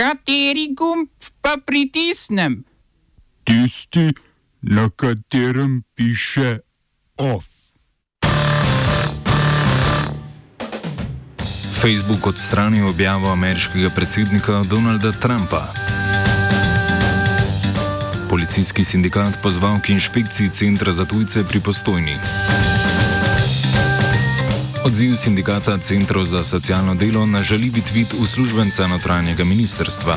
Kateri gumb pa pritisnem? Tisti, na katerem piše OF. Facebook odstranil objavo ameriškega predsednika Donalda Trumpa. Policijski sindikat pozval k inšpekciji centra za tujce pri postojni. Odziv sindikata Centrov za socialno delo na žaljivi tvit uslužbenca notranjega ministrstva.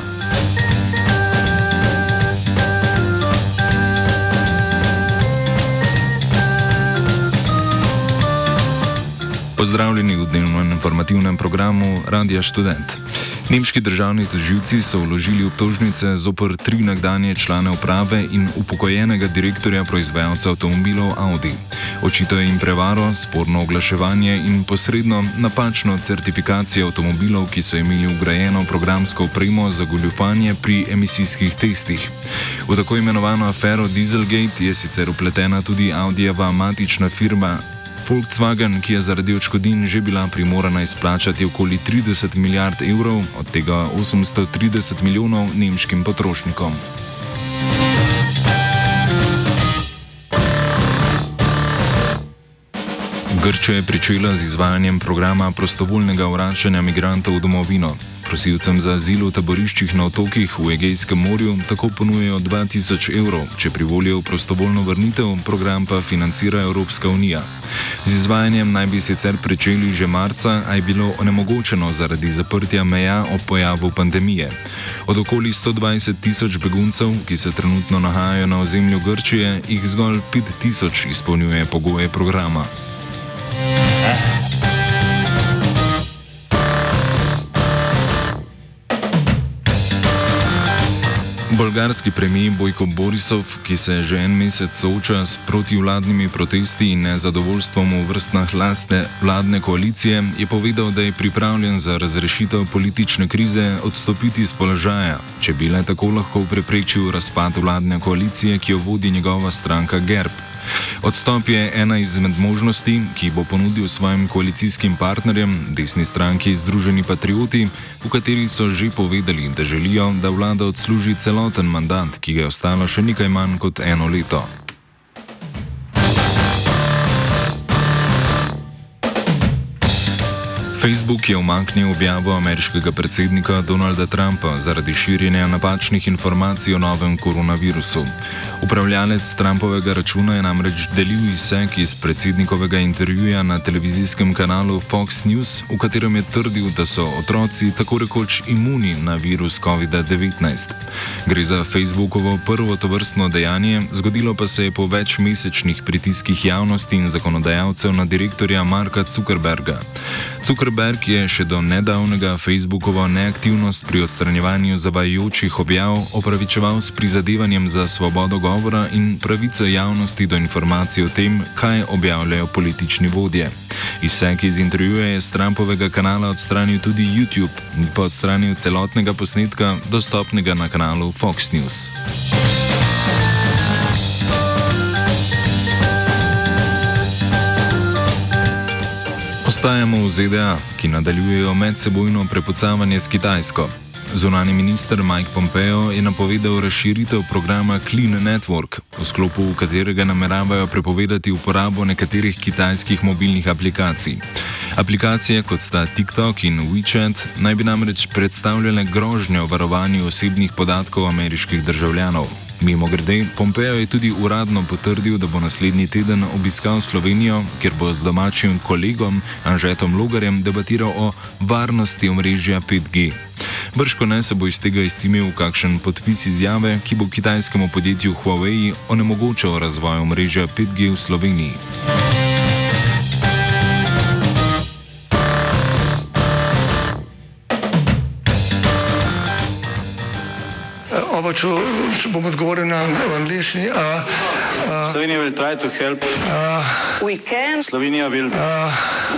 Pozdravljeni v dnevnem informativnem programu Radia Student. Nemški državni tožilci so vložili obtožnice zoper tri nekdanje člane uprave in upokojenega direktorja proizvajalca avtomobilov Audi. Očitajo jim prevaro, sporno oglaševanje in posredno napačno certifikacijo avtomobilov, ki so imeli ugrajeno programsko opremo za goljufanje pri emisijskih testih. V tako imenovano afero Dieselgate je sicer upletena tudi Audijeva matična firma Volkswagen, ki je zaradi odškodnin že bila primorana izplačati okoli 30 milijard evrov, od tega 830 milijonov nemškim potrošnikom. Grčija je pričela z izvajanjem programa prostovoljnega vračanja migrantov v domovino. Prosilcem za azil v taboriščih na otokih v Egejskem morju tako ponujejo 2000 evrov, če privolijo prostovoljno vrnitev, program pa financira Evropska unija. Z izvajanjem naj bi sicer pričeli že marca, a je bilo onemogočeno zaradi zaprtja meja ob pojavu pandemije. Od okoli 120 tisoč beguncev, ki se trenutno nahajajo na ozemlju Grčije, jih zgolj 5000 izpolnjuje pogoje programa. Bolgarski premijer Bojko Borisov, ki se že en mesec sooča s protivladnimi protesti in nezadovoljstvom v vrstah lastne vladne koalicije, je povedal, da je pripravljen za razrešitev politične krize odstopiti z položaja, če bi le tako lahko preprečil razpad vladne koalicije, ki jo vodi njegova stranka GERB. Odstop je ena izmed možnosti, ki bo ponudil svojim koalicijskim partnerjem, desni stranki Združeni patrioti, v kateri so že povedali, da želijo, da vlada odsluži celoten mandat, ki ga je ostalo še nekaj manj kot eno leto. Facebook je omaknil objavo ameriškega predsednika Donalda Trumpa zaradi širjenja napačnih informacij o novem koronavirusu. Upravljalec Trumpovega računa je namreč delil izsek iz predsednikovega intervjuja na televizijskem kanalu Fox News, v katerem je trdil, da so otroci tako rekoč imuni na virus COVID-19. Gre za Facebookovo prvo tovrstno dejanje, zgodilo pa se je po večmesečnih pritiskih javnosti in zakonodajalcev na direktorja Marka Zuckerberga. Zuckerberg je še do nedavnega Facebookovo neaktivnost pri odstranjevanju zavajajočih objav opravičeval s prizadevanjem za svobodo govora in pravico javnosti do informacij o tem, kaj objavljajo politični vodje. Izsek iz intervjuja je z Trumpovega kanala odstranil tudi YouTube in pa odstranil celotnega posnetka, dostopnega na kanalu Fox News. Ostajamo v ZDA, ki nadaljujejo medsebojno prepucavanje s Kitajsko. Zunani minister Mike Pompeo je napovedal razširitev programa Clean Network, v sklopu katerega nameravajo prepovedati uporabo nekaterih kitajskih mobilnih aplikacij. Aplikacije kot sta TikTok in WeChat naj bi namreč predstavljale grožnjo varovanju osebnih podatkov ameriških državljanov. Mimo grede, Pompeo je tudi uradno potrdil, da bo naslednji teden obiskal Slovenijo, kjer bo z domačim kolegom Anžetom Logarjem debatiral o varnosti omrežja 5G. Brško ne se bo iz tega izcimil kakšen podpis izjave, ki bo kitajskemu podjetju Huawei onemogočal razvoj omrežja 5G v Sloveniji. Oba, če, če bom odgovoril na angliški. Slovenia will try to help. We can Slovenia will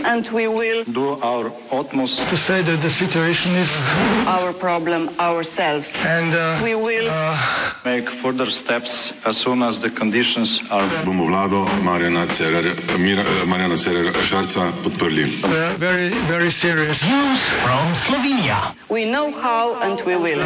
and we will do our utmost to say that the situation is our problem ourselves. and uh, We will make further steps as soon as the conditions are. bomo vlado Marjana Cererja, Mira, eh, Marjana Cererja Šarca podprli. uh, very very serious. we know how and we will.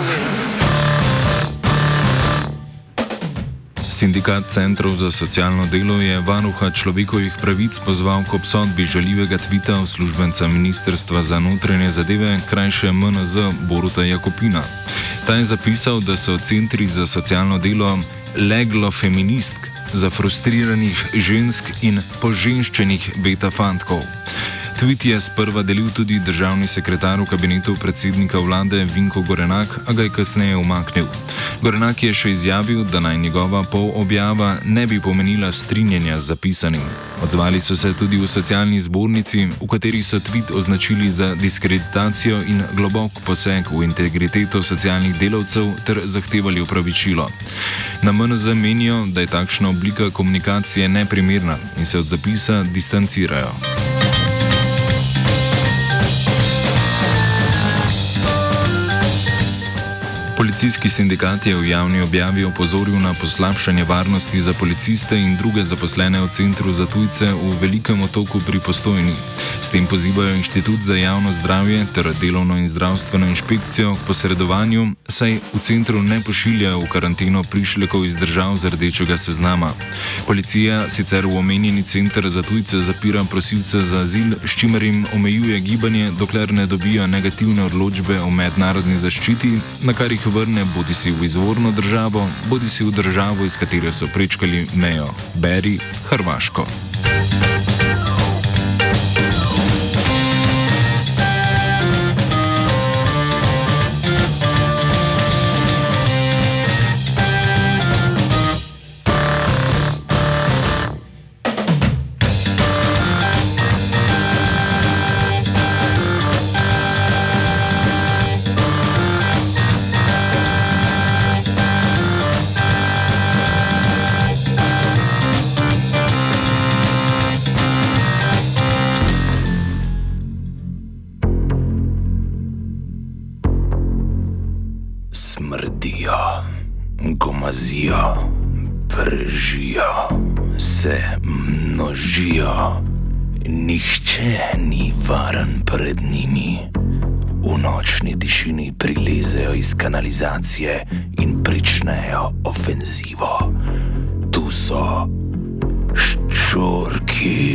Sindikat centrov za socialno delo je varuha človekovih pravic pozval k obsodbi žaljivega tvita uslužbenca Ministrstva za notranje zadeve, krajše MNZ Boruta Jakopina. Ta je zapisal, da so centri za socialno delo leglo feministk za frustriranih žensk in poženščenih beta fantkov. Tweet je sprva delil tudi državni sekretar v kabinetu predsednika vlade Vinko Gorenak, a ga je kasneje umaknil. Gorenak je še izjavil, da naj njegova polobjava ne bi pomenila strinjanja z zapisanim. Odzvali so se tudi v socialni zbornici, v kateri so tweet označili za diskreditacijo in globok poseg v integriteto socialnih delavcev ter zahtevali upravičilo. Na MNZ menijo, da je takšna oblika komunikacije neprimerna in se od zapisa distancirajo. Policijski sindikat je v javni objavi opozoril na poslabšanje varnosti za policiste in druge zaposlene v centru za tujce v Velikem otoku pri Postojni. S tem pozivajo Inštitut za javno zdravje ter delovno in zdravstveno inšpekcijo k posredovanju, saj v centru ne pošiljajo v karanteno prišlekov iz držav z rdečega seznama. Policija sicer v omenjeni center za tujce zapira prosilce za azil, s čimer jim omejuje gibanje, dokler ne dobijo negativne odločbe o mednarodni zaščiti, na kar jih vrne bodi si v izvorno državo, bodi si v državo, iz katere so prečkali mejo, beri Hrvaško. Gomazijo, prežijo, se množijo. Nihče ni varen pred njimi. V nočni tišini prilezejo iz kanalizacije in pričnejo ofenzivo. Tu so ščurki.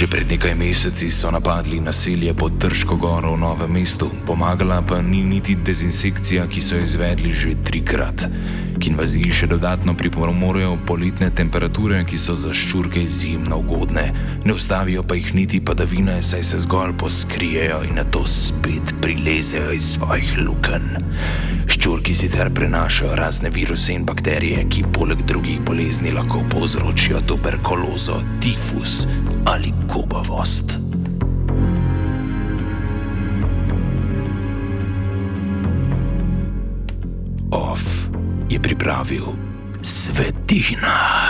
Že pred nekaj meseci so napadli naselje pod Trško goro v Novem mestu, pomagala pa ni niti dezinsekcija, ki so jo izvedli že trikrat. K invaziji še dodatno pripomorejo poletne temperature, ki so za ščurke izjemno ugodne. Ne ustavijo pa jih niti padavine, saj se zgolj poskrijejo in na to spet prilezejo iz svojih lukenj. Ščurki sicer prenašajo razne viruse in bakterije, ki poleg drugih bolezni lahko povzročijo tuberkulozo, tifus ali gubavost. Off je pripravil Svetina.